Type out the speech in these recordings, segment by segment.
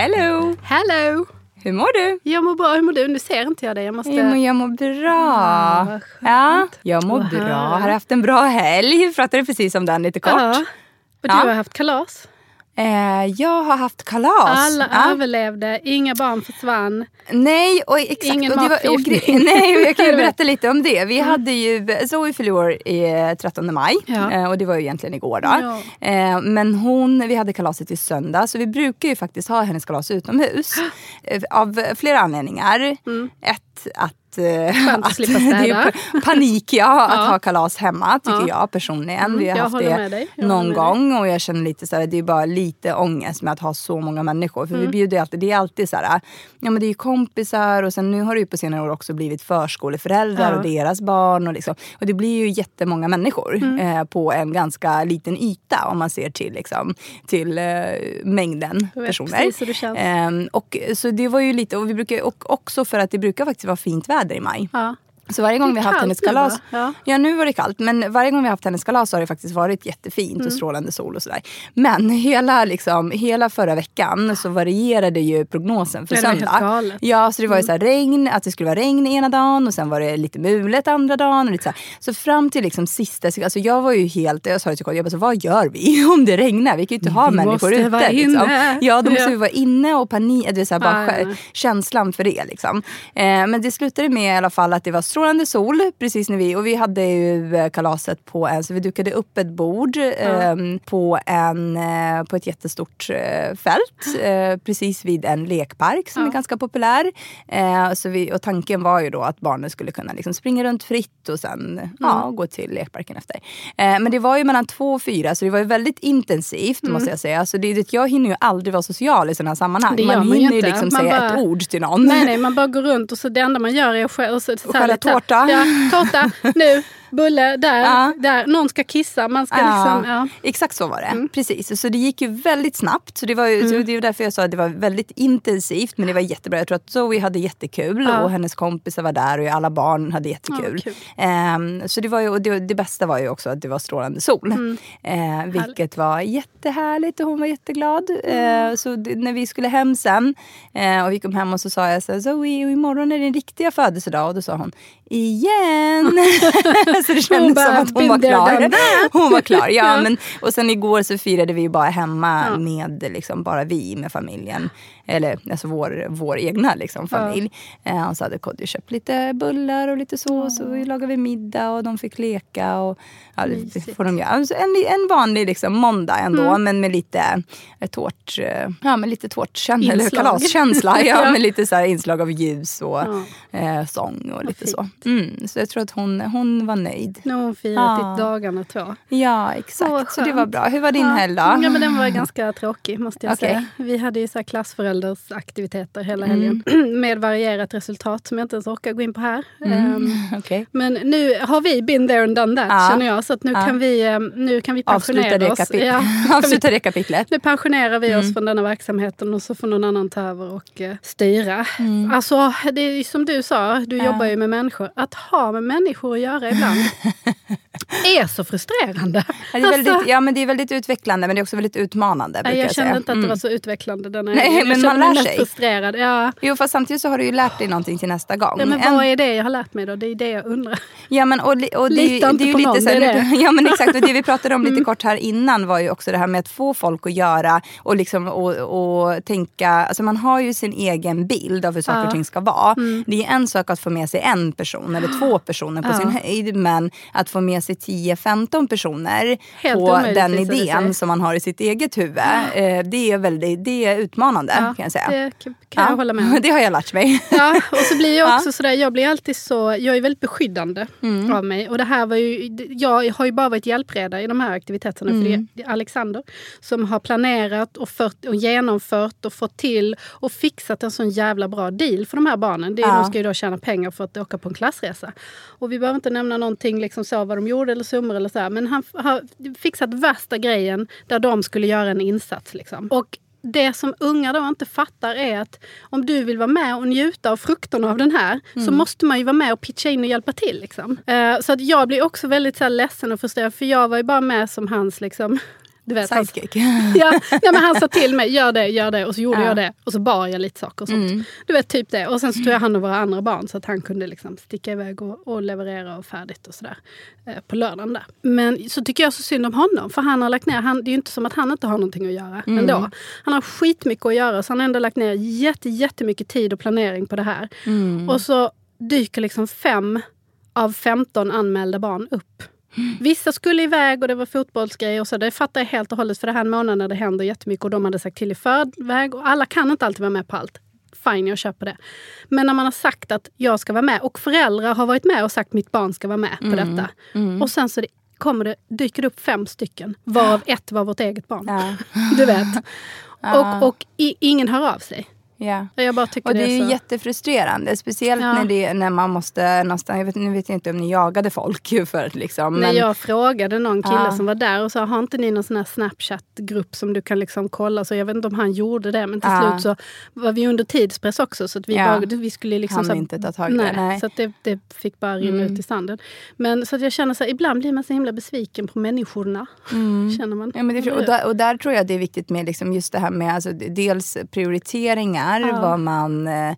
Hello! Hello! Hur mår du? Jag mår bra. Hur mår du? Nu ser inte jag dig. Jag måste... Men jag mår bra. Skönt. ja, jag mår Vad bra. Har haft en bra helg. Vi pratade precis om den lite kort. Ja. Och du Ja. har haft kalas. Eh, jag har haft kalas. Alla Ja. överlevde. Inga barn försvann. Nej, och exakt. Ingen och det var, och, nej, och jag kan ju berätta lite om det. Vi hade ju, Zoe år i 13 maj Ja. eh, och det var ju egentligen igår då. Ja. Eh, Men hon, vi hade kalaset i söndag så vi brukar ju faktiskt ha hennes kalas utomhus. Eh, Av flera anledningar. Ett, att eh, Mm. Skönt att slippa det är städa. pa- panik ja, att Ja. ha kalas hemma tycker Ja. jag personligen. Mm, Vi har jag haft det någon gång och jag känner lite så här, det är bara lite ångest med att ha så många människor. För vi Mm. bjuder ju alltid, det är alltid så här, ja men det är kompisar och sen nu har det ju på senare år också blivit förskoleföräldrar Ja. och deras barn. Och, liksom, och det blir ju jättemånga människor Mm. eh, på en ganska liten yta om man ser till, liksom, till eh, mängden Jag vet personer. precis hur det känns. Ehm, och, så det var ju lite, och, vi brukar, och också för att det brukar faktiskt vara fint väder i maj. Ja. Så varje gång vi har haft hennes nu, kalas. va? Ja. Ja. nu var det kallt. Men varje gång vi har haft hennes kalas så har det faktiskt varit jättefint Mm. och strålande sol och sådär. Men hela, liksom, hela förra veckan så varierade ju prognosen för det söndag. Ja, så det var Mm. ju så här regn, att det skulle vara regn ena dagen och sen var det lite mulet andra dagen. Och lite så, här. så fram till liksom sista alltså jag var ju helt, jag sa det till Kodjo, jag bara, så vad gör vi om det regnar? Vi kan ju inte ha Vi människor måste ute. vara Liksom. inne. Ja, då måste Ja. vi vara inne och panik, det är så här, bara Ja, ja, känslan för det. Liksom. Eh, men det slutade med i alla fall att det var strålande sol precis när vi, och vi hade ju eh, kalaset på en, så vi dukade upp ett bord eh, på, en, eh, på ett jättestort eh, fält eh, precis vid en lekpark som är ganska populär. Eh, så vi, och tanken var ju då att barnen skulle kunna liksom springa runt fritt och sen ja, gå till lekparken efter. Men det var ju mellan två och fyra så det var ju väldigt intensivt måste jag säga. Så det, jag hinner ju aldrig vara social i sådana här sammanhang. Det man man hinner ju inte. liksom Man säga bara- ett ord till någon. Nej, nej, man bara går runt och så det enda man gör är att skälla. Tårta. Ja, tårta. Nu, bulle, där, Ja. där. Någon ska kissa. Man ska Ja, liksom... Exakt så var det. Mm. Precis. Så det gick ju väldigt snabbt. Så det var ju, så det var därför jag sa att det var väldigt intensivt. Men det var jättebra. Jag tror att Zoe hade jättekul och hennes kompisar var där och alla barn hade jättekul. Ehm, så det, var ju, och det, det bästa var ju också att det var strålande sol. Mm. Eh, vilket var jättehärligt och hon var jätteglad. Mm. Eh, så det, när vi skulle hem sen eh, och vi kom hem och så sa jag så här, Zoe imorgon är din riktiga födelsedag. Och då sa hon igen. så det kändes bara, som att hon var "Been there, done klar. Hon var klar. Ja. Men, och sen igår så firade vi bara hemma Ja. med liksom, bara vi med familjen. Eller alltså vår, vår egna liksom, familj. Eh, och så hade Kodjo köpt lite bullar och lite så. Så vi lagade vi middag och de fick leka. Och, ja, det får de göra. Alltså en, en vanlig liksom, måndag ändå. Mm. Men med lite eh, tårt, eh, ja, med lite tårtkänsla. Eller kalaskänsla. Ja, Ja. Med lite så här inslag av ljus och Ja. eh, sång och lite så. Mm, så jag tror att hon, hon var nöjd. Nu har hon firat Ja. i dagarna två. Ja, Så exakt. Så, det var bra. Hur var din ja. helg då? Ja, men den var ganska tråkig måste jag Okej. säga. Vi hade ju så här klassföräldersaktiviteter hela Mm. helgen. Med varierat resultat som jag inte ens orkar gå in på här. Mm. Ehm, Okej. men nu har vi been there and done that Ja. känner jag. Så att nu, Ja. kan vi, ehm, nu kan vi Avsluta pensionera det, oss. Ja. Avsluta det kapitlet. Nu pensionerar vi oss Mm. från denna verksamheten och så får någon annan ta över och eh, styra. Mm. Alltså, det är som du sa, du jobbar ju med människor. Att ha med människor att göra ibland. är så frustrerande. Ja, det är väldigt, Alltså, ja, men det är väldigt utvecklande men det är också väldigt utmanande. brukar jag kände säga. inte att det Mm. var så utvecklande denna Nej, helgen. Men man lär sig. frustrerad. Ja. Jo fast samtidigt så har du ju lärt dig någonting till nästa gång. Ja, men En- vad är det jag har lärt mig då? Det är det jag undrar. Ja, men, och, och det, Lita inte det är ju på lite någon, så här, det. Mm. Ja men exakt, och det vi pratade om lite kort här innan var ju också det här med att få folk att göra och, liksom, och, och tänka, alltså man har ju sin egen bild av hur saker Ja. Mm. och ting ska vara. Det är en sak att få med sig en person eller två personer på Ja. sin höjd men att få med sig 10-15 personer Helt på den idén som man har i sitt eget huvud. Eh, det, är väldigt, det är utmanande Ja, kan jag säga. Det kan kan jag hålla med om. Det har jag lärt mig. Ja, och så blir jag Ja. också sådär, jag blir alltid så, jag är väldigt beskyddande Mm. av mig. Och det här var ju, jag har ju bara varit hjälpreda i de här aktiviteterna. För Mm. det är Alexander som har planerat och, fört, och genomfört och fått till och fixat en sån jävla bra deal för de här barnen. Det är, Ja. De ska ju då tjäna pengar för att åka på en klassresa. Och vi behöver inte nämna någonting liksom så, vad de gjorde eller summor eller så. här, Men han har fixat värsta grejen där de skulle göra en insats. Liksom. Och det som unga då inte fattar är att om du vill vara med och njuta av frukterna av den här så måste man ju vara med och pitcha in och hjälpa till. Liksom. Eh, så att jag blir också väldigt så här, ledsen och frustrerad för jag var ju bara med som hans liksom, du vet, Sidekick. ja, ja, men han sa till mig, gör det, gör det. Och så gjorde Ja. jag det. Och så bar jag lite saker och sånt. Du vet, typ det. Och sen så tog jag hand om våra andra barn så att han kunde liksom sticka iväg och, och leverera och färdigt och sådär. Eh, på lördagen där. Men så tycker jag så synd om honom. För han har lagt ner, han, det är ju inte som att han inte har någonting att göra ändå. Han har skitmycket att göra så han har ändå lagt ner jätte, jättemycket tid och planering på det här. Och så dyker liksom fem av 15 anmälda barn upp. Vissa skulle iväg och det var fotbollsgrejer och så. Det fattar jag helt och hållet för det här är en månad när det händer jättemycket och de hade sagt till i förväg och alla kan inte alltid vara med på allt. Fine, jag köper det. Men när man har sagt att jag ska vara med och föräldrar har varit med och sagt att mitt barn ska vara med på detta. Och sen så det, kommer det, dyker det upp fem stycken, varav ett var vårt eget barn. Ja. Du vet. Och, och i, ingen hör av sig. Ja. Jag bara tycker Och det är så... jättefrustrerande. Speciellt Ja. när, det, när man måste någonstans, jag vet, nu vet jag inte om ni jagade folk för liksom. Men, jag frågade någon kille Ja. som var där och sa, har inte ni någon sån här Snapchat-grupp som du kan liksom kolla? Så jag vet inte om han gjorde det, men till Ja. slut så var vi under tidspress också. Så att vi, bara, vi skulle liksom... Så inte ta tag i det, nej. Mm. Så att det, det fick bara rinna ut i sanden. Men så att jag känner så här, ibland blir man så himla besviken på människorna. Känner man. Mm. Ja, men det, och, där, och där tror jag det är viktigt med liksom just det här med alltså, dels prioriteringar. Ja. Vad man, eh,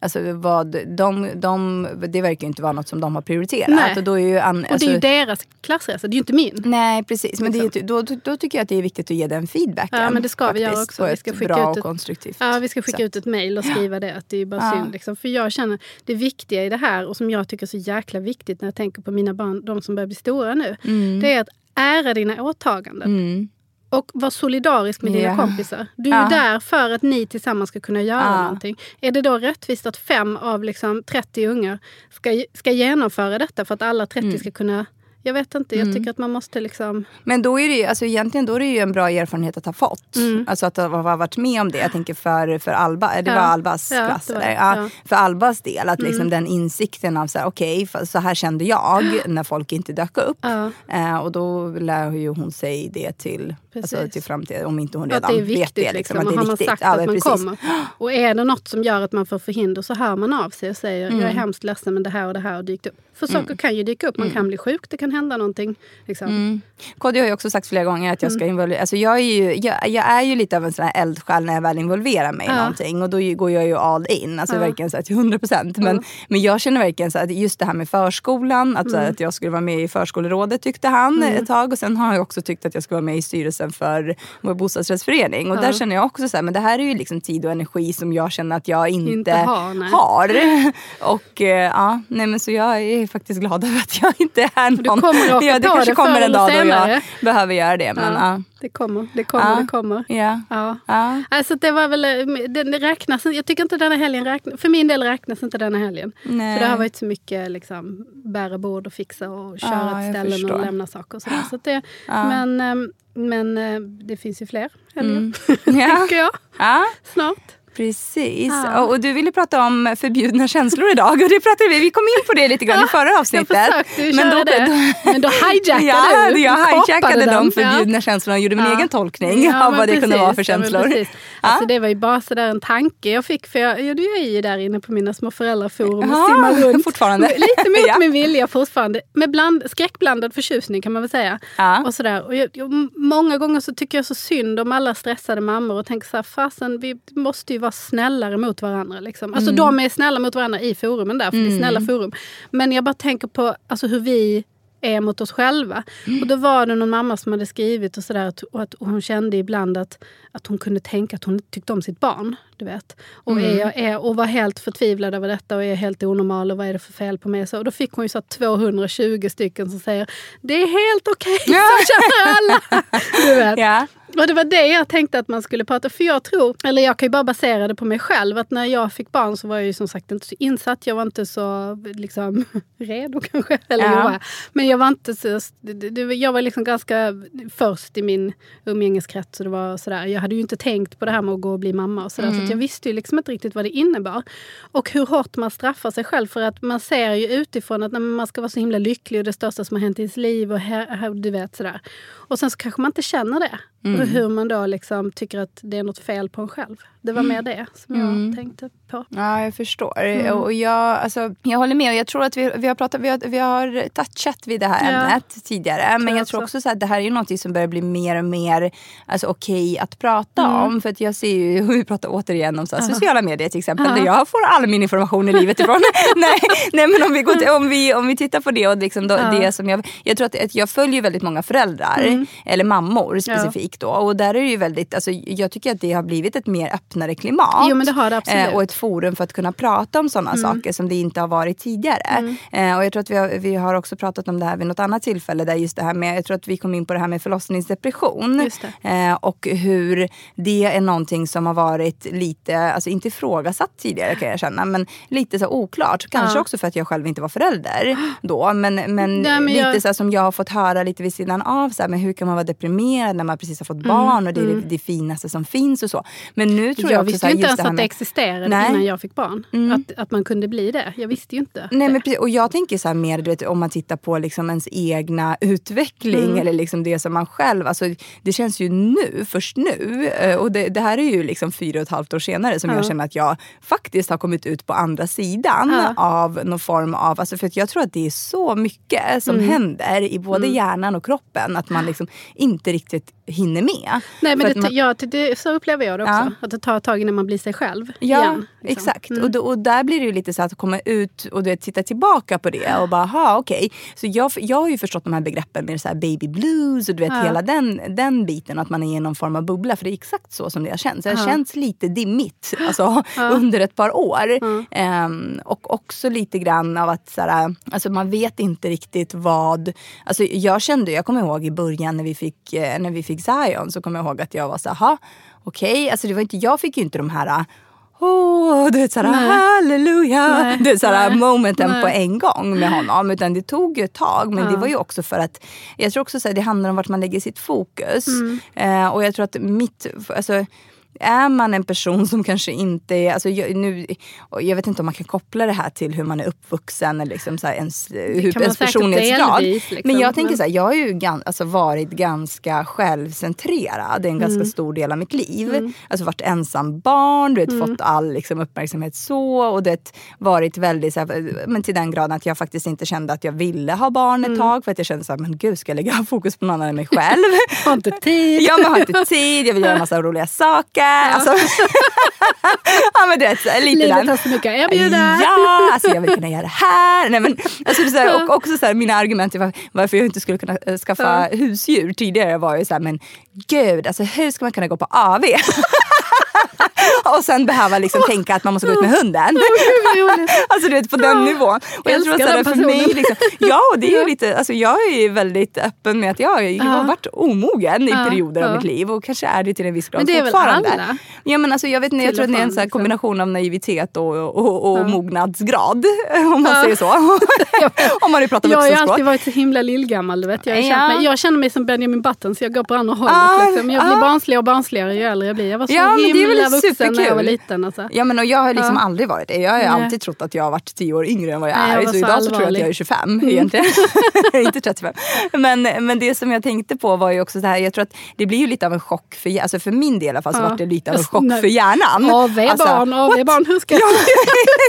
alltså, vad de, de, det verkar inte vara något som de har prioriterat. Nej. Och, då är ju an, Och det alltså, är ju deras klassresa, det är ju inte min. Nej precis, men det är, Liksom. då, då, då tycker jag att det är viktigt att ge den feedbacken. Ja, men det ska vi göra faktiskt, också. På Vi ett ska skicka bra ut ett- och konstruktivt Ja, vi ska skicka sätt. ut ett mejl och skriva det. Att det är bara Ja. synd. Liksom. För jag känner det viktiga i det här och som jag tycker är så jäkla viktigt när jag tänker på mina barn, de som börjar bli stora nu. Det är att ära dina åtaganden. Mm. Och vara solidarisk med dina Ja. kompisar. Du är Ja. där för att ni tillsammans ska kunna göra Ja. någonting. Är det då rättvist att fem av liksom 30 ungar ska, ska genomföra detta för att alla 30 Mm. ska kunna... Jag vet inte, jag tycker att man måste liksom... Men då är det ju, alltså egentligen då är det ju en bra erfarenhet att ha fått. Alltså att ha varit med om det. Jag tänker för, för Alba, det Mm. Ja. var Albas Ja, klass. var. Ja. Mm. För Albas del, att liksom den insikten av så här, okej, för så här kände jag när folk inte dök upp. Eh, och då lär ju hon sig det till, alltså, till framtiden, om inte hon Att redan det är vet viktigt. det. Liksom. att och det har man viktigt. sagt Ja, att man precis. kommer. Och är det något som gör att man får förhinder så hör man av sig och säger jag är Mm. hemskt ledsen men det här och det här har dykt upp. För saker kan ju dyka upp. Man kan bli sjuk, det kan hända någonting. Liksom. Mm. KD har ju också sagt flera gånger att jag Mm. ska involvera alltså jag, är ju, jag, jag är ju lite av en sån här eldsjäl när jag väl involverar mig i Ja. någonting. Och då går jag ju all in, alltså Ja. verkligen så här till 100 procent. Men, men jag känner verkligen så att just det här med förskolan, att, så Mm. här, att jag skulle vara med i förskolerådet tyckte han ett tag. Och sen har jag också tyckt att jag ska vara med i styrelsen för vår bostadsrättsförening. Och Ja. där känner jag också så här, men det här är ju liksom tid och energi som jag känner att jag inte, Inte har, nej. har. Och eh, ja, nej men så jag är faktiskt glad över att jag inte är någon. du kommer åka ja, det kanske kommer en dag då jag behöver göra det. Men, ja. Det kommer, det kommer, Ja. det kommer. Ja. Ja. Ja. Alltså det var väl, eh, den räknas, jag tycker inte denna helgen räknas, för min del räknas inte denna helgen. Nej. För det har varit så mycket liksom, bära bord och fixa och köra Ja, till ställen förstår. och lämna saker. Och sådär. Så det, Ja. Men, ehm, men eh, det finns ju fler helger, Mm. Ja. tycker jag. Ja. Snart. Precis. Ja. Och, och du ville prata om förbjudna känslor idag. Och det pratade vi, vi kom in på det lite grann i förra avsnittet. Jag försökte ju köra det. Men då hijackade ja, du. Jag hijackade de förbjudna Ja. känslorna och gjorde min Ja. egen tolkning Ja, av men vad det kunde precis, vara för men känslor. precis. Ja. Alltså, det var ju bara sådär en tanke jag fick. För jag, ja, du är ju där inne på mina små föräldraforum och simmar runt. fortfarande. Lite mot min vilja fortfarande. Med bland, skräckblandad förtjusning kan man väl säga. Och sådär. Och jag, jag, många gånger så tycker jag så synd om alla stressade mammor och tänker så här, fasen vi måste ju vara snällare mot varandra. Liksom. Alltså de är snälla mot varandra i forumen där, för det är snälla forum. Men jag bara tänker på alltså, hur vi är mot oss själva. Och då var det någon mamma som hade skrivit och sådär att, och att hon kände ibland att, att hon kunde tänka att hon inte tyckte om sitt barn. Du vet. Och, är, jag- är, och var helt förtvivlad över detta och är helt onormal och vad är det för fel på mig? Så, och då fick hon ju så här 220 stycken som säger det är helt okej, så känner alla. Du vet. Ja. Och det var det jag tänkte att man skulle prata För jag tror, eller jag kan ju bara basera det på mig själv, att när jag fick barn så var jag ju som sagt inte så insatt. Jag var inte så liksom, redo kanske. Eller Ja. jag. Men jag var inte så... Jag var liksom ganska först i min umgängeskrets. Och det var sådär. Jag hade ju inte tänkt på det här med att gå och bli mamma och sådär. Så att jag visste ju liksom inte riktigt vad det innebar. Och hur hårt man straffar sig själv. För att man ser ju utifrån att nej, man ska vara så himla lycklig och det största som har hänt i ens liv. Och här, här, du vet sådär. Och sen så kanske man inte känner det. Och hur man då liksom tycker att det är något fel på en själv. Det var mer det som jag tänkte på. Ja, jag förstår. Mm. Och jag, alltså, jag håller med. Och jag tror att vi, vi, har pratat, vi, har, vi har touchat vid det här Ja. ämnet tidigare. Men jag tror också. också så att det här är något som börjar bli mer och mer alltså, okej att prata Mm. om. För att jag ser ju, vi pratar återigen om så här, sociala medier till exempel. Ja. Där jag får all min information i livet ifrån. nej, nej, men om vi, går till, om, vi, om vi tittar på det och liksom då, Ja. det som jag... Jag tror att, att jag följer väldigt många föräldrar. Eller mammor specifikt då. Och där är det ju väldigt, alltså, jag tycker att det har blivit ett mer öppnare klimat. Jo, men det har det absolut. Eh, och ett forum för att kunna prata om sådana saker som det inte har varit tidigare. Eh, och jag tror att vi har, vi har också pratat om det här vid något annat tillfälle. Där just det här med, jag tror att vi kom in på det här med förlossningsdepression. Eh, och hur det är någonting som har varit lite, alltså inte ifrågasatt tidigare kan jag känna. Men lite så oklart. Kanske Ja. också för att jag själv inte var förälder då. Men, men, Nej, men lite jag- så som jag har fått höra lite vid sidan av. Så här, men hur kan man vara deprimerad när man precis har fått barn och det är det, det finaste som finns och så. Men nu tror jag, Jag också så visste inte ens att det existerade Nej. Innan jag fick barn. Att, att man kunde bli det. Jag visste ju inte. Nej, det. men precis, och jag tänker så här mer du vet, om man tittar på liksom ens egna utveckling Mm. eller liksom det som man själv, alltså, det känns ju nu, först nu. eh, Och det, det här är ju liksom fyra och ett halvt år senare som Ja. jag känner att jag faktiskt har kommit ut på andra sidan Ja. av någon form av, alltså för jag tror att det är så mycket som Mm. händer i både hjärnan och kroppen att man liksom inte riktigt hinner med. Nej, men det, man- ja, det, så upplever jag det också. Ja. Att det tar ett tag innan man blir sig själv Ja, igen. liksom. exakt. Och, då, och där blir det ju lite så att komma ut och du vet, titta tillbaka på det och bara, aha, okej. Så jag, jag har ju förstått de här begreppen med så här baby blues och du vet Ja. hela den, den biten. Att man är i någon form av bubbla. För det är exakt så som det har känts. Det har Ja. känts lite dimmigt alltså, under ett par år. Ehm, och också lite grann av att så här, alltså, man vet inte riktigt vad... Alltså, jag kände, jag kommer ihåg i början när vi fick, eh, när vi fick Zion så kommer jag ihåg att jag var så här, "Ha, okej. Alltså, det var inte, jag fick ju inte de här Åh, du vet såhär Nej. halleluja. Nej. Du vet såhär Nej. momenten Nej. på en gång med honom. Utan det tog ju ett tag. Men det Ja. var ju också för att jag tror också att det handlar om vart man lägger sitt fokus. Mm. Eh, och jag tror att mitt, alltså är man en person som kanske inte är, alltså jag, nu, jag vet inte om man kan koppla det här till hur man är uppvuxen eller liksom så här ens, hur, ens personlighetsgrad. delvis, liksom, men jag tänker men- så här, jag har ju gan, alltså varit ganska självcentrerad en ganska Mm. stor del av mitt liv. Alltså varit ensam barn, du vet, Mm. fått all liksom, uppmärksamhet så och det varit väldigt så här, men till den graden att jag faktiskt inte kände att jag ville ha barn ett Mm. tag för att jag kände så här, men gud ska jag lägga fokus på någon annan än mig själv? Har inte tid. Jag har inte tid, jag vill göra en massa roliga saker. Alltså, ja men du vet, lite Livet den. har så mycket att erbjuda. Ja, alltså jag vill kunna göra det här. Nej, men, alltså, så här, och också så här, mina argument till var- varför jag inte skulle kunna äh, skaffa husdjur tidigare var ju så här, men gud, alltså, hur ska man kunna gå på AV? och sen behöva liksom tänka att man måste gå ut med hunden. alltså du vet på den nivån. Och jag tror att Älskar så här, den för mig, liksom, ja det är ju lite, alltså jag är väldigt öppen med att jag, jag har varit omogen i perioder av mitt liv och kanske är det till en viss grad Men det är väl fortfarande. alla? Ja men alltså jag vet inte, jag tror att det är en från, så här liksom. kombination av naivitet och, och, och mognadsgrad. Om man säger så. om man nu pratar Jag har vuxenspråk. alltid varit så himla lillgammal. Du vet. Jag, Ja. jag känner mig som Benjamin Button så jag går på andra hållet. Ah, liksom. Jag blir ah. barnsligare och barnsligare ju äldre jag blir. Jag var så Ja himla väl vuxen vuxen när jag var liten. Alltså. Ja men och jag har liksom Ja. aldrig varit det. Jag har alltid trott att jag har varit tio år yngre än vad jag Nej, är. jag så så idag så tror jag att jag är 25 egentligen. Inte 35. Men, men det som jag tänkte på var ju också så här, jag tror att det blir ju lite av en chock för, alltså för min del i alla fall så Ja. var det lite av en Alltså, chock för hjärnan. AV-barn, what? AV-barn, hur ska Ja,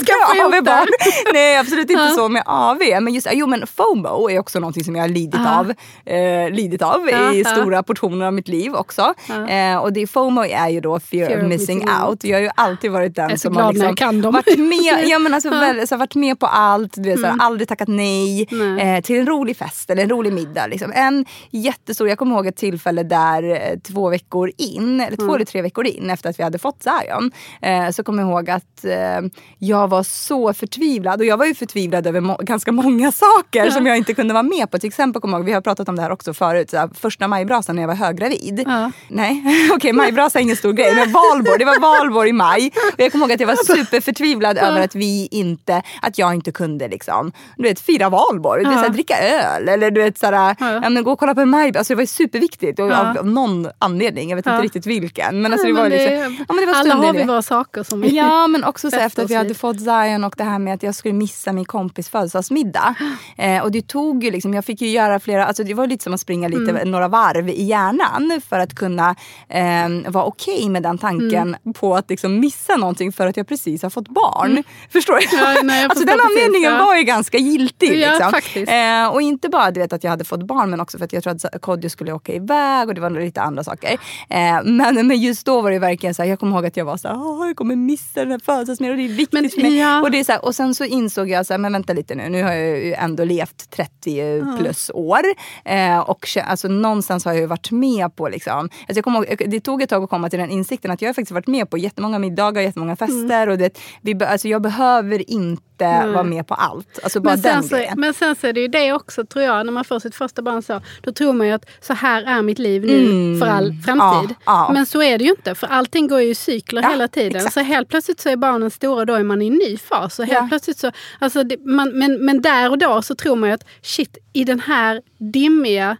ska jag få ihop? AV-barn. Nej absolut inte så med AV. Men just jo, men FOMO är också någonting som jag har lidit Ja. av, eh, lidit av i ja. stora portioner av mitt liv också. Eh, och det, FOMO är ju då fear, Fear of missing missing out. out. Jag har ju alltid varit den som har liksom varit med, ja, men alltså, väl, så varit med på allt. Du vet, så här, Mm. aldrig tackat nej, Nej. eh, till en rolig fest eller en rolig middag. Liksom. En jättestor, jag kommer ihåg ett tillfälle där eh, två veckor in, eller två Mm. eller tre veckor in efter att vi hade fått Zion, eh, så kommer jag ihåg att eh, jag var så förtvivlad. Och jag var ju förtvivlad över må- ganska många saker som jag inte kunde vara med på. Till exempel, kommer jag ihåg, vi har pratat om det här också förut, så här, första majbrasan när jag var höggravid. Nej, okej majbrasa är ingen stor grej, men valborg, det var valborg i maj. Och jag kommer ihåg att jag var superförtvivlad över att vi inte, att jag inte kunde liksom, du vet, fira valborg, Ja. så här, dricka öl eller du vet såhär, Ja. ja. men gå och kolla på en majbrasa. Alltså det var ju superviktigt och av, av någon anledning, jag vet inte riktigt vilken. Men alltså det var liksom, ja, men det var alla har vi det. våra saker som vi... Ja men också så efter att vi hade fått Zion och det här med att jag skulle missa min kompis födelsedagsmiddag. Eh, och det tog ju liksom, jag fick ju göra flera, alltså det var lite som att springa lite Mm. några varv i hjärnan för att kunna eh, vara okej med den tanken Mm. På att liksom missa någonting för att jag precis har fått barn. Förstår du? Ja, nej, jag alltså den anledningen ja. var ju ganska giltig. Ja, liksom. faktiskt. Eh, och inte bara du vet, att jag hade fått barn men också för att jag tror att Kodjo skulle åka iväg och det var lite andra saker. Eh, men, men just då var det verkligen så här, jag kommer ihåg att jag var så här, "Åh, jag kommer missa den här födelsedagsmiddagen och det är viktigt Men, ja. Och, det är så här, och sen så insåg jag så här, men vänta lite nu, nu har jag ju ändå levt 30 plus år. Eh, och alltså, någonstans har jag ju varit med på liksom, alltså, jag kommer ihåg, det tog ett tag att komma till den insikten att jag har faktiskt varit med på jättemånga middagar, jättemånga fester. Och det, vi, alltså, jag behöver inte vara med på allt. Alltså bara Men sen, den så, grejen. men sen så är det ju det också tror jag, när man får sitt första barn så, då tror man ju att så här är mitt liv nu för all framtid. Ja, ja. Men så är det ju inte, för allting går ju i cykler Ja, hela tiden. exakt. Så helt plötsligt så är barnen stora, då är man i en ny fas. Och helt plötsligt så, alltså det, man, men, men där och då så tror man ju att shit, i den här dimmiga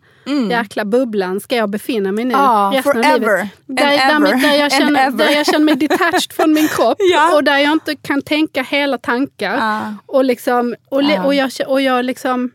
jäkla bubblan ska jag befinna mig nu Mm. Ja, resten av forever. livet. Där, där, där, jag känner, där jag känner mig detached från min kropp Ja. och där jag inte kan tänka hela tankar. Ja. Och, liksom, och, le, och, jag, och jag liksom...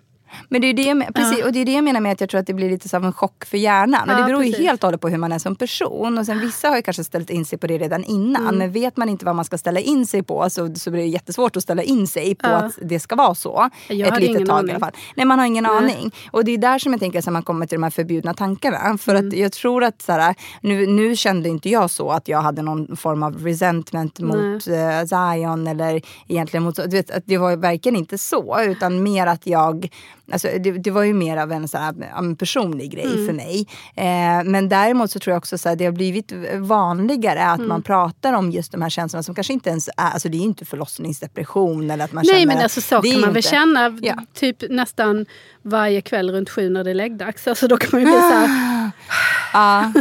Men det är det, jag men- precis, och det är det jag menar med att jag tror att det blir lite som en chock för hjärnan. Och Ja, det beror ju precis. helt och hållet på hur man är som person. Och sen vissa har ju kanske ställt in sig på det redan innan. Mm. Men vet man inte vad man ska ställa in sig på så, så blir det jättesvårt att ställa in sig på Ja. att det ska vara så. Jag ett litet tag i aning. alla fall. Nej, man har ingen Nej. aning. Och det är där som jag tänker att man kommer till de här förbjudna tankarna. För Mm. att jag tror att så här, nu, nu kände inte jag så att jag hade någon form av resentment mot eh, Zion eller egentligen mot, du vet, att det var verkligen inte så utan mer att jag Alltså, det, det var ju mer av en, så här, personlig grej Mm. för mig. Eh, men däremot så tror jag också att det har blivit vanligare att Mm. man pratar om just de här känslorna som kanske inte ens är, alltså det är inte förlossningsdepression eller att man Nej känner men alltså så kan man väl känna Ja. typ nästan varje kväll runt sju när det är läggdags. Alltså då kan man ju bli så här, Ja.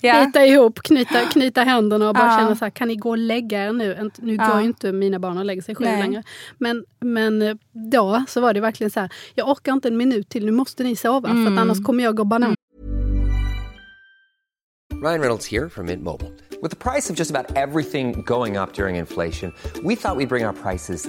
Ja. bita ihop, knyta, knyta händerna och bara Ja. känna så här, kan ni gå och lägga er nu? Nu Ja. går ju inte mina barn och lägger sig Nej. längre. Men, men eh, då så var det verkligen så här, jag orkar inte en minut till, nu måste ni sova för Mm. att annars kommer jag gå banan. Ryan Reynolds here from Mint Mobile. With the price of just about everything going up during inflation, we thought we'd bring our prices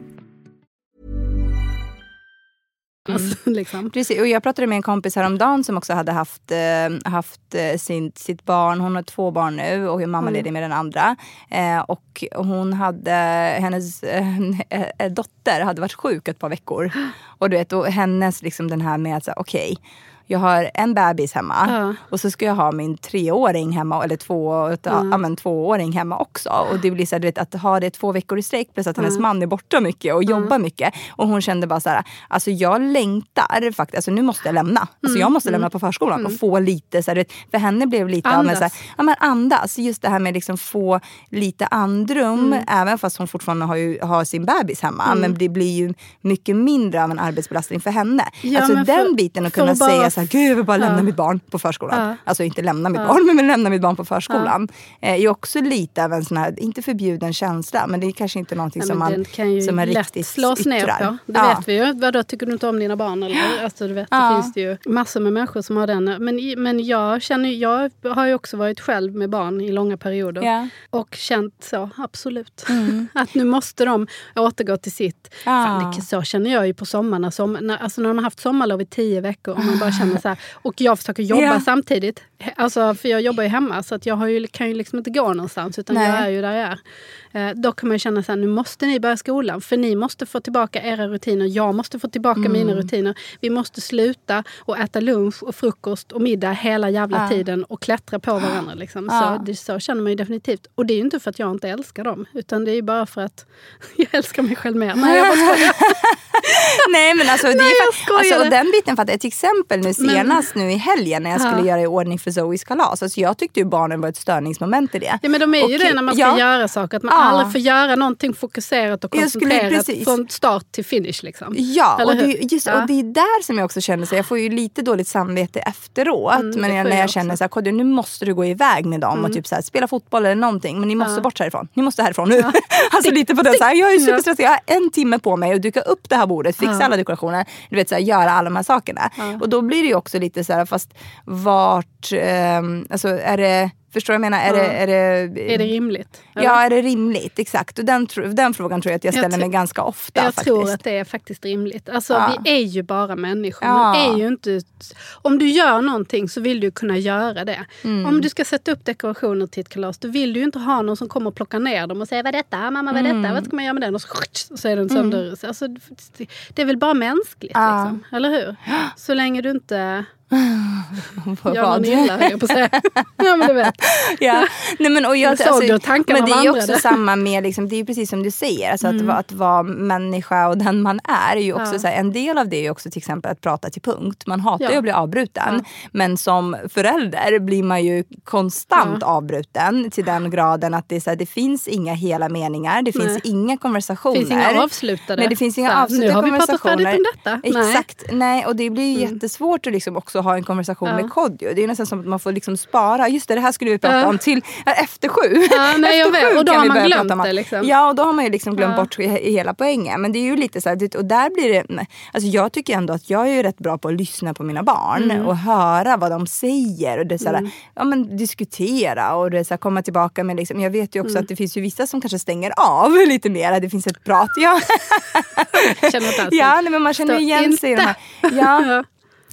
Alltså, liksom. Precis, och jag pratade med en kompis häromdagen som också hade haft, eh, haft eh, sin, sitt barn. Hon har två barn nu och är mammaledig Mm. med den andra. Eh, och hon hade, hennes eh, dotter hade varit sjuk ett par veckor. Och du vet, och hennes liksom den här med att säga okej. Jag har en bebis hemma Ja. och så ska jag ha min treåring hemma eller två, ja. men, tvååring hemma också. Och det blir så här, du vet, att ha det två veckor i sträck plus att hennes man är borta mycket och jobbar mycket. Och hon kände bara så här, alltså jag längtar faktiskt, alltså nu måste jag lämna. Alltså jag måste lämna på förskolan och få lite, så här, vet, för henne blev lite av en så här, Andas. ja, men andas. Just det här med liksom få lite andrum, Mm. även fast hon fortfarande har, ju, har sin bebis hemma. Men det blir ju mycket mindre av en arbetsbelastning för henne. Ja, alltså men den för- biten att kunna säga så här, gud jag vill bara lämna Ja. mitt barn på förskolan. Ja. Alltså inte lämna mitt barn, men lämna mitt barn på förskolan. Eh, är också lite av en sån här, inte förbjuden känsla, men det är kanske inte någonting Nej, som man, kan ju som man riktigt slås ner på. Det Ja. vet vi ju. Vadå, tycker du inte om dina barn? Eller? Alltså, du vet, Ja. Det finns det ju massor med människor som har den. Men, men jag, känner, jag har ju också varit själv med barn i långa perioder. Ja. Och känt så, absolut. att nu måste de återgå till sitt. Ja. Fan, det, så känner jag ju på sommarna. Som, när, alltså när man har haft sommarlov i tio veckor och man bara känner så här. Och jag försöker jobba Ja. samtidigt. Alltså, för jag jobbar ju hemma så att jag har ju, kan ju liksom inte gå någonstans utan Nej. jag är ju där jag är. Eh, då kan man ju känna så här, nu måste ni börja skolan för ni måste få tillbaka era rutiner. Jag måste få tillbaka Mm. mina rutiner. Vi måste sluta och äta lunch och frukost och middag hela jävla Ja. tiden och klättra på varandra. Liksom. Ja. Så, det, så känner man ju definitivt. Och det är ju inte för att jag inte älskar dem utan det är ju bara för att jag älskar mig själv mer. Nej, jag bara skojar. Nej men alltså, det Nej, är, alltså och den biten fattar jag. Till exempel nu senast nu i helgen när jag skulle Ja. göra i ordning för Zoes kalas. Alltså, jag tyckte ju barnen var ett störningsmoment i det. Ja, men de är ju Och- det när man ska ja. göra saker. Att man Ja. aldrig får göra någonting fokuserat och koncentrerat från start till finish. Liksom. Ja, och det, just, Ja. och det är där som jag också känner så jag får ju lite dåligt samvete efteråt. Mm, men jag, när jag jag känner så här, "Kodjo, nu måste du gå iväg med dem och typ så här, spela fotboll eller någonting. Men ni måste bort härifrån. Ni måste härifrån nu. alltså lite på den så här, jag är superstressad, jag har en timme på mig att duka upp det här bordet, fixa Ja. alla dekorationer, du vet så här, göra alla de här sakerna. Och då blir det ju också lite så här, fast vart, ehm, alltså är det, förstår du vad jag menar? Är, det, är det, Är det rimligt? eller? Ja, är det rimligt? Exakt. Och den, den frågan tror jag att jag Jag ställer tror- mig ganska ofta. Jag faktiskt. tror att det är faktiskt rimligt. Alltså, Ja. Vi är ju bara människor. Ja. Man är ju inte, om du gör någonting så vill du kunna göra det. Mm. Om du ska sätta upp dekorationer till ett kalas då vill du ju inte ha någon som kommer och plockar ner dem och säger vad är detta? Mamma vad är Mm. detta? Vad ska man göra med den? Och så, så är den sönder. Alltså, det är väl bara mänskligt. Ja. Liksom, eller hur? Så länge du inte gör någon illa höll jag på att säga. ja men du vet. ja. Nej, men, och jag, såg tankarna men det är ju också samma med, liksom, det är ju precis som du säger, alltså Mm. att, att vara människa och den man är. är ju också Ja. så här, en del av det är ju också till exempel att prata till punkt. Man hatar Ja. ju att bli avbruten. Men som förälder blir man ju konstant Ja. avbruten till den graden att det, är så här, det finns inga hela meningar, det finns Nej. inga konversationer. Det finns inga avslutade. Nej, det finns inga Så avslutade nu har vi pratat färdigt om detta. Nej. Mm. Exakt. Nej. och det blir ju jättesvårt att liksom också ha en konversation Ja. med Kodjo. Det är nästan som att man får liksom spara. Just det, det här skulle vi prata Ja. om till efter sju. Ja, nej, efter sju Och då har man glömt om- det, liksom. Ja, och då har man ju liksom glömt bort he- hela poängen. Men det är ju lite så här, och där blir det, alltså jag tycker ändå att jag är ju rätt bra på att lyssna på mina barn Mm. och höra vad de säger. Och det så här, ja, men diskutera och det så här, komma tillbaka med liksom, jag vet ju också Mm. att det finns ju vissa som kanske stänger av lite mer. Det finns ett prat. Ja, Känner inte ja nej, men man känner igen sig i de här. Ja, Ja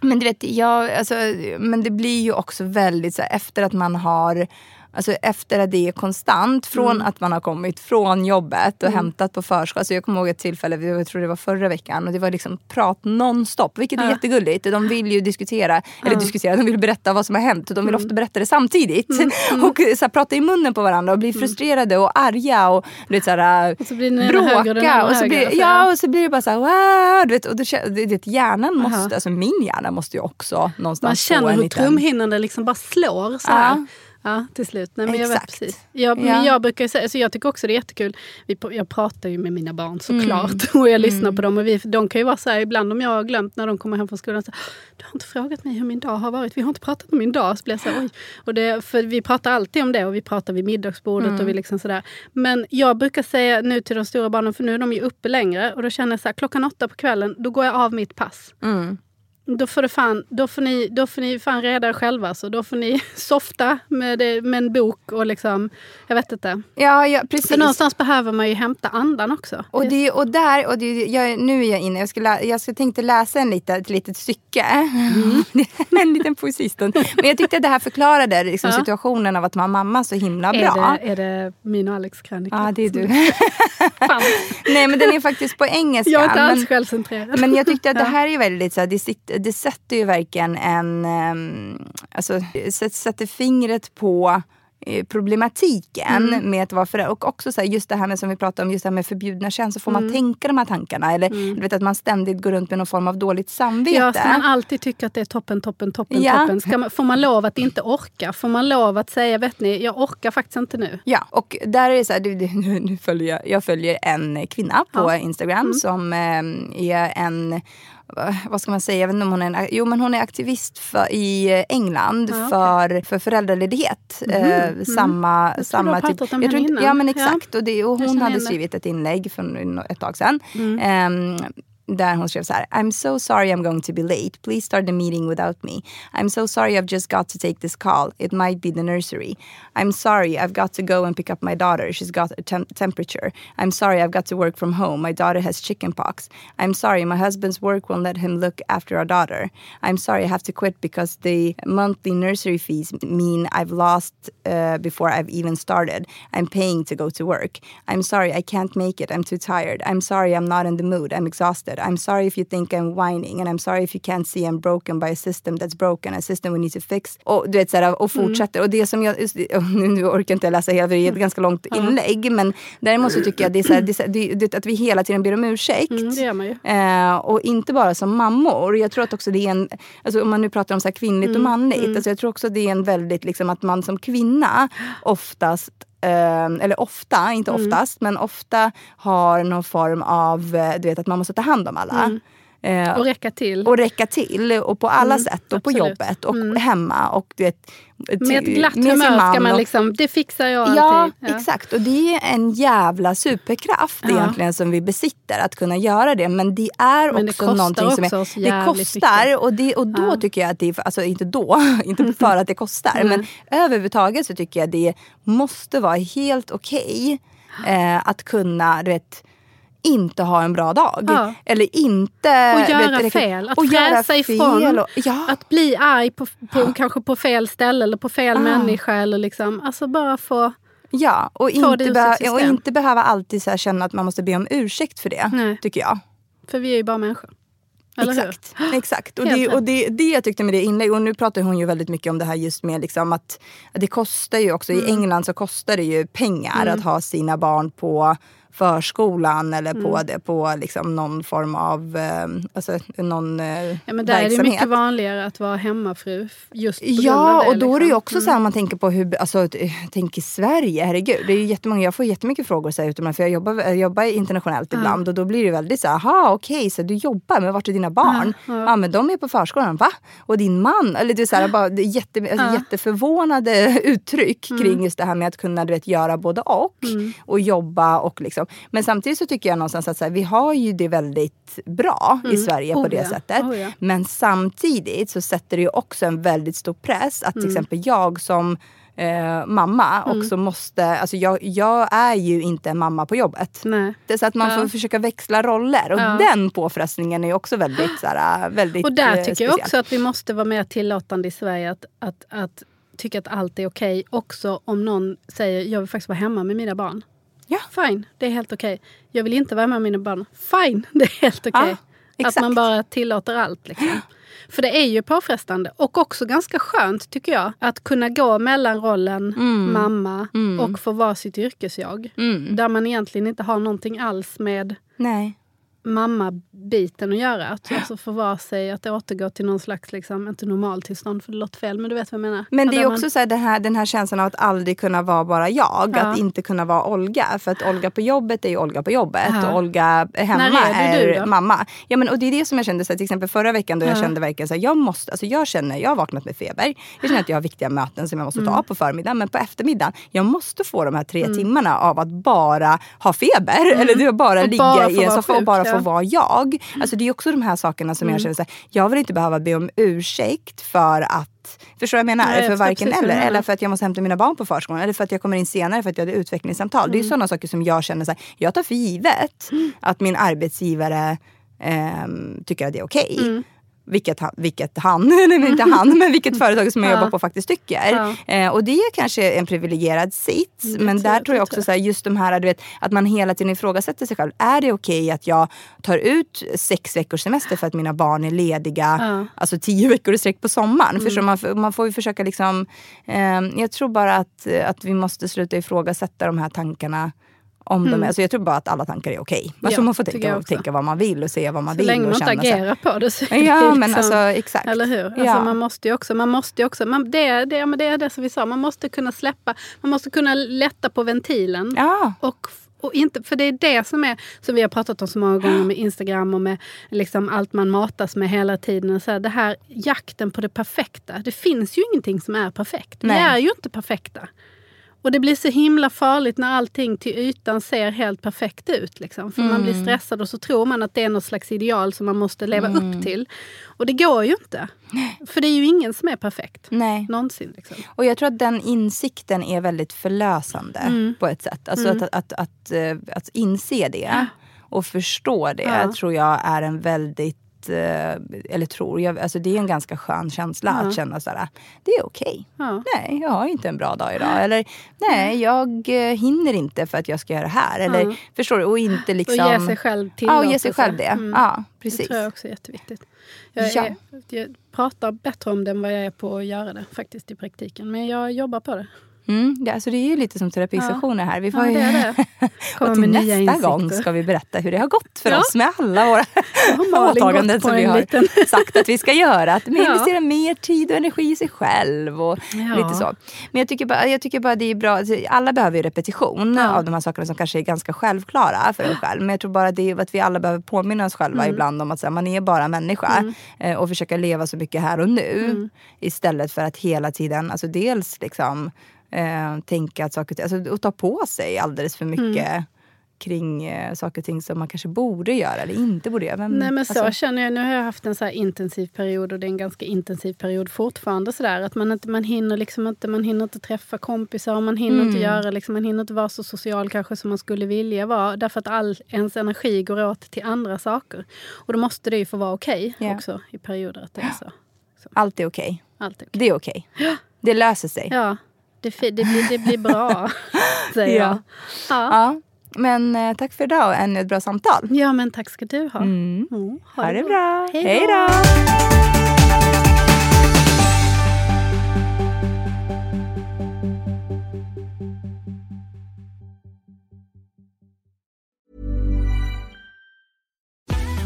men du vet, jag, alltså, men det blir ju också väldigt så här, efter att man har Alltså efter att det är konstant, från Mm. att man har kommit från jobbet och hämtat på förskola. Alltså jag kommer ihåg ett tillfälle, jag tror det var förra veckan, och det var liksom prat nonstop. Vilket är Ja. jättegulligt. De vill ju diskutera, eller diskutera, de vill berätta vad som har hänt. Och de vill Mm. ofta berätta det samtidigt. Och så här, prata i munnen på varandra och bli frustrerade och arga. Och, vet, så här, Mm. Och så blir den och så blir, ja, och så blir det bara så här, wow, du vet, och då, vet, hjärnan måste, alltså min hjärna måste ju också någonstans Man känner hur liten... trumhinnan liksom bara slår. Så här. Ja. Ja, till slut. Nej, men jag vet Exakt. precis. Jag, Ja. men jag brukar säga, alltså jag tycker också det är jättekul. Vi, jag pratar ju med mina barn såklart. Mm. Och jag lyssnar på dem. Och vi, de kan ju vara så här, ibland om jag har glömt när de kommer hem från skolan. Så, du har inte frågat mig hur min dag har varit. Vi har inte pratat om min dag. Så blir jag så här, oj. Och det, för vi pratar alltid om det och vi pratar vid middagsbordet. Mm. Och vi liksom sådär. Men jag brukar säga nu till de stora barnen, för nu är de ju uppe längre. Och då känner jag så här, klockan åtta på kvällen, då går jag av mitt pass. Mm. Då får, det fan, då, får ni, då får ni fan reda er själva. Så då får ni softa med, det, med en bok och liksom... Jag vet inte. Ja, ja precis. För någonstans behöver man ju hämta andan också. Och, det, och där, och det, jag, nu är jag inne, jag, ska lä, jag ska tänkte läsa en lite, ett litet stycke. en liten poesistund. Men jag tyckte att det här förklarade liksom, Ja. situationen av att man mamma så himla är, bra. det, är det min och Alex krönika? Ja, det är du. Nej, men den är faktiskt på engelska. Jag är inte alls men, självcentrerad. men jag tyckte att det här är väldigt så här, det, sitter, det sätter ju verkligen en, um, alltså sätter, fingret på eh, problematiken Mm. med att vara förälder. Och också så här, just det här med som vi pratade om, just det här med förbjudna känslor. Får Mm. man tänka de här tankarna? Eller du vet att man ständigt går runt med någon form av dåligt samvete. Ja, ska man alltid tycka att det är toppen, toppen, toppen, Ja. toppen? Ska man, får man lov att inte orka? Får man lov att säga, vet ni, jag orkar faktiskt inte nu. Ja, och där är det så här, nu, nu följer jag, jag följer en kvinna på Ja. Instagram Mm. som eh, är en vad ska man säga, jag vet inte om hon är en, jo men hon är aktivist för, i England Ja, okej. för, för föräldraledighet. Eh, Samma, tror samma har pratat om jag tror henne innan. Ja men Ja. exakt. Och, det, och Jag hon hade det. skrivit ett inlägg för ett tag sedan. Mm. Ehm, där hon skrev så här. I'm so sorry I'm going to be late. Please start the meeting without me. I'm so sorry I've just got to take this call. It might be the nursery. I'm sorry I've got to go and pick up my daughter. She's got a temp- temperature. I'm sorry I've got to work from home. My daughter has chicken pox. I'm sorry my husband's work won't let him look after our daughter. I'm sorry I have to quit because the monthly nursery fees mean I've lost uh, before I've even started. I'm paying to go to work. I'm sorry I can't make it. I'm too tired. I'm sorry I'm not in the mood. I'm exhausted. I'm sorry if you think I'm whining and I'm sorry if you can't see I'm broken by a system that's broken, a system we need to fix. Och, du vet, så här, och fortsätter. Och det som jag, nu orkar jag inte läsa hela, för det är ett ganska långt inlägg. Men däremot så tycker jag det är så här, det är så här, det, det, att vi hela tiden ber om ursäkt. Mm, det gör man ju. Eh, och inte bara som mammor. Jag tror att också det är en, alltså om man nu pratar om så här kvinnligt och manligt. Alltså jag tror också det är en väldigt, liksom att man som kvinna oftast eller ofta, inte oftast, men ofta har någon form av, eh, du vet att man måste ta hand om alla. Eh, Och räcka till. och räcka till och på alla sätt och på absolut. jobbet och hemma. Och, du vet, med ett glatt med humör ska man och- liksom, det fixar jag Ja, alltid. exakt. Och det är en jävla superkraft Ja. egentligen som vi besitter att kunna göra det. Men det är Men det också kostar någonting som också är, oss Det kostar mycket. och, det, och då Ja. tycker jag att det är, alltså inte då, inte för att det kostar. men överhuvudtaget så tycker jag det måste vara helt okej eh, att kunna, du vet, inte ha en bra dag. Ja. Eller inte... Och vet, göra räcka- fel. Att och göra fräsa fel ifrån. Och, ja. Att bli arg på, på, kanske på fel ställe eller på fel Ah. människa. Eller liksom, alltså bara få... Ja, och inte, behö- och inte behöva alltid så känna att man måste be om ursäkt för det. Nej. Tycker jag. För vi är ju bara människor. Eller hur? Exakt. Exakt. Och, det, och det, det jag tyckte med det inlägget, och nu pratar hon ju väldigt mycket om det här just med liksom att, att det kostar ju också, Mm. i England så kostar det ju pengar att ha sina barn på förskolan eller på, Mm. det, på liksom någon form av eh, alltså, någon eh, Ja, men där är det verksamhet. mycket vanligare att vara hemmafru. Just på Ja, det, och då är det ju liksom. också så här, om man tänker på hur, alltså, eh, tänk i Sverige, herregud. Det är ju jättemånga, jag får jättemycket frågor så här, utomlands, för jag jobbar, jag jobbar internationellt ibland och då blir det väldigt så här, aha okej, så du jobbar, men vart är dina barn? Ja, men de är på förskolan, va? Och din man? Eller det är så här, bara, jätte, alltså, jätteförvånade uttryck Mm. kring just det här med att kunna du vet, göra både och. Och jobba och liksom. Men samtidigt så tycker jag någonstans att så här, vi har ju det väldigt bra i Sverige på Oh, det ja. sättet. Oh, ja. Men samtidigt så sätter det ju också en väldigt stor press att till Mm. exempel jag som eh, mamma också måste, alltså jag, jag är ju inte en mamma på jobbet. Nej. Det är så att man Ja. får försöka växla roller och Ja. den påfrestningen är också väldigt, så här, väldigt Och där eh, tycker jag speciell. också att vi måste vara mer tillåtande i Sverige. Att, att, att tycka att allt är okej. Också om någon säger jag vill faktiskt vara hemma med mina barn. Ja. Fine, det är helt okej. Jag vill inte vara med mina barn. Fine, det är helt okej. Ja, att man bara tillåter allt. Liksom. För det är ju påfrestande och också ganska skönt tycker jag. Att kunna gå mellan rollen Mm. mamma och få vara sitt yrkesjag. Där man egentligen inte har någonting alls med, Nej. Mammabiten att göra. Att alltså förvara sig, att återgå till någon slags, liksom, inte normaltillstånd för det låter fel, men du vet vad jag menar. Men det är också man, så här, den, här, den här känslan av att aldrig kunna vara bara jag. Ja. Att inte kunna vara Olga. För att Olga på jobbet är ju Olga på jobbet. Ja. Och Olga hemma är då? mamma. Ja, men, och det är det som jag kände så här, till exempel förra veckan då jag Ja. kände verkligen så här, jag måste, alltså jag känner, jag har vaknat med feber. Jag känner att jag har viktiga möten som jag måste ta Mm. på förmiddagen. Men på eftermiddagen, jag måste få de här tre timmarna av att bara ha feber. Eller är bara Mm. Och ligga bara få i en vara soffa och bara ja. Mm. få vara jag. Alltså det är också de här sakerna som jag känner så här, jag vill inte behöva be om ursäkt för att Förstår du vad jag menar? Nej, jag för förstår varken eller. Eller för att jag måste hämta mina barn på förskolan. Eller för att jag kommer in senare för att jag hade utvecklingssamtal. Det är Mm. sådana saker som jag känner så här, jag tar för givet att min arbetsgivare ehm, tycker att det är okej. Mm. Vilket han, vilket han, men inte han, men vilket företag som jag Ja. jobbar på faktiskt tycker. Ja. Eh, och det är kanske en privilegierad sits. Mm, men där tror jag också så här, just de här, du vet, att man hela tiden ifrågasätter sig själv. Är det okej att jag tar ut sex veckors semester för att mina barn är lediga, Ja. alltså tio veckor i sträck på sommaren? Mm. Förstår man, man får ju försöka liksom, eh, jag tror bara att, att vi måste sluta ifrågasätta de här tankarna. Om de är, alltså jag tror bara att alla tankar är okej. Alltså Mm. Ja, man får tänka, tänka vad man vill och säga vad man så vill. länge man inte agerar på det så Ja, men liksom, alltså exakt. Eller hur? Alltså, Ja. man måste ju också, man måste också man, det, är- det, men det är det som vi sa, man måste kunna släppa, man måste kunna lätta på ventilen. Ja. Och, och inte, för det är det som är, som vi har pratat om så många gånger med Instagram och med liksom allt man matas med hela tiden. Så här, det här jakten på det perfekta. Det finns ju ingenting som är perfekt. Vi Nej. är ju inte perfekta. Och det blir så himla farligt när allting till ytan ser helt perfekt ut. Liksom. För man Mm. blir stressad och så tror man att det är något slags ideal som man måste leva Mm. upp till. Och det går ju inte. För det är ju ingen som är perfekt. Nej. Någonsin. Liksom. Och jag tror att den insikten är väldigt förlösande Mm. på ett sätt. Alltså att, att, att, eh, att inse det och förstå det Ja. tror jag är en väldigt eh, eller tror, jag, alltså det är en ganska skön känsla att känna sådär, det är okej. Ja. Nej, jag har inte en bra dag idag. Eller nej, jag eh, hinner inte för att jag ska göra det här. Eller. Förstår du? Och inte liksom... Och ge sig själv Ja, och ge sig själv det. Mm. Ja, Det precis. tror jag också är jätteviktigt. Jag, Ja. är, jag pratar bättre om det än vad jag är på att göra det faktiskt i praktiken. Men jag jobbar på det. Mm, det, alltså det är ju lite som terapisessioner här. Vi får Ja, det är det. Och till nästa gång insikter. ska vi berätta hur det har gått för Ja. oss med alla våra åtaganden som vi har liten- sagt att vi ska göra. Att Ja. investera mer tid och energi i sig själv och lite så. Men jag tycker, bara, jag tycker bara det är bra. alltså, Alla behöver ju repetition av de här sakerna som kanske är ganska självklara för en själv. Men jag tror bara det att vi alla behöver påminna oss själva Mm. ibland om att här, man är bara människa eh, och försöka leva så mycket här och nu. Mm. Istället för att hela tiden, alltså dels liksom eh, tänka att saker alltså, och ta på sig alldeles för mycket Mm. kring eh, saker och ting som man kanske borde göra eller inte borde göra. Men, Nej men så alltså, känner jag. Nu har jag haft en så intensiv period och det är en ganska intensiv period fortfarande. Så där, att man, inte, man, hinner liksom inte, man hinner inte träffa kompisar och man hinner inte göra liksom, man hinner inte vara så social kanske som man skulle vilja vara. Därför att all ens energi går åt till andra saker. Och då måste det ju få vara okej Ja. också i perioder att det är så. Allt är okej. Allt är okej. Det är okej. Det löser sig. Ja, det, det, blir, det blir bra, säger Ja. jag. Ja. Ja. Men eh, tack för idag och ännu ett bra samtal. ja, men tack ska du ha. Mm. Mm, Ha det bra. Hej Hej då.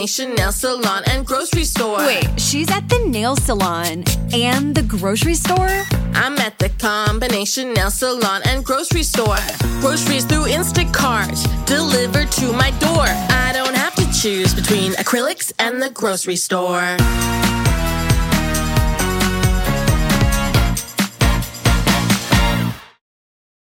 combination nail salon and grocery store. Wait, she's at the nail salon and the grocery store? I'm at the combination nail salon and grocery store. Groceries through Instacart delivered to my door. I don't have to choose between acrylics and the grocery store.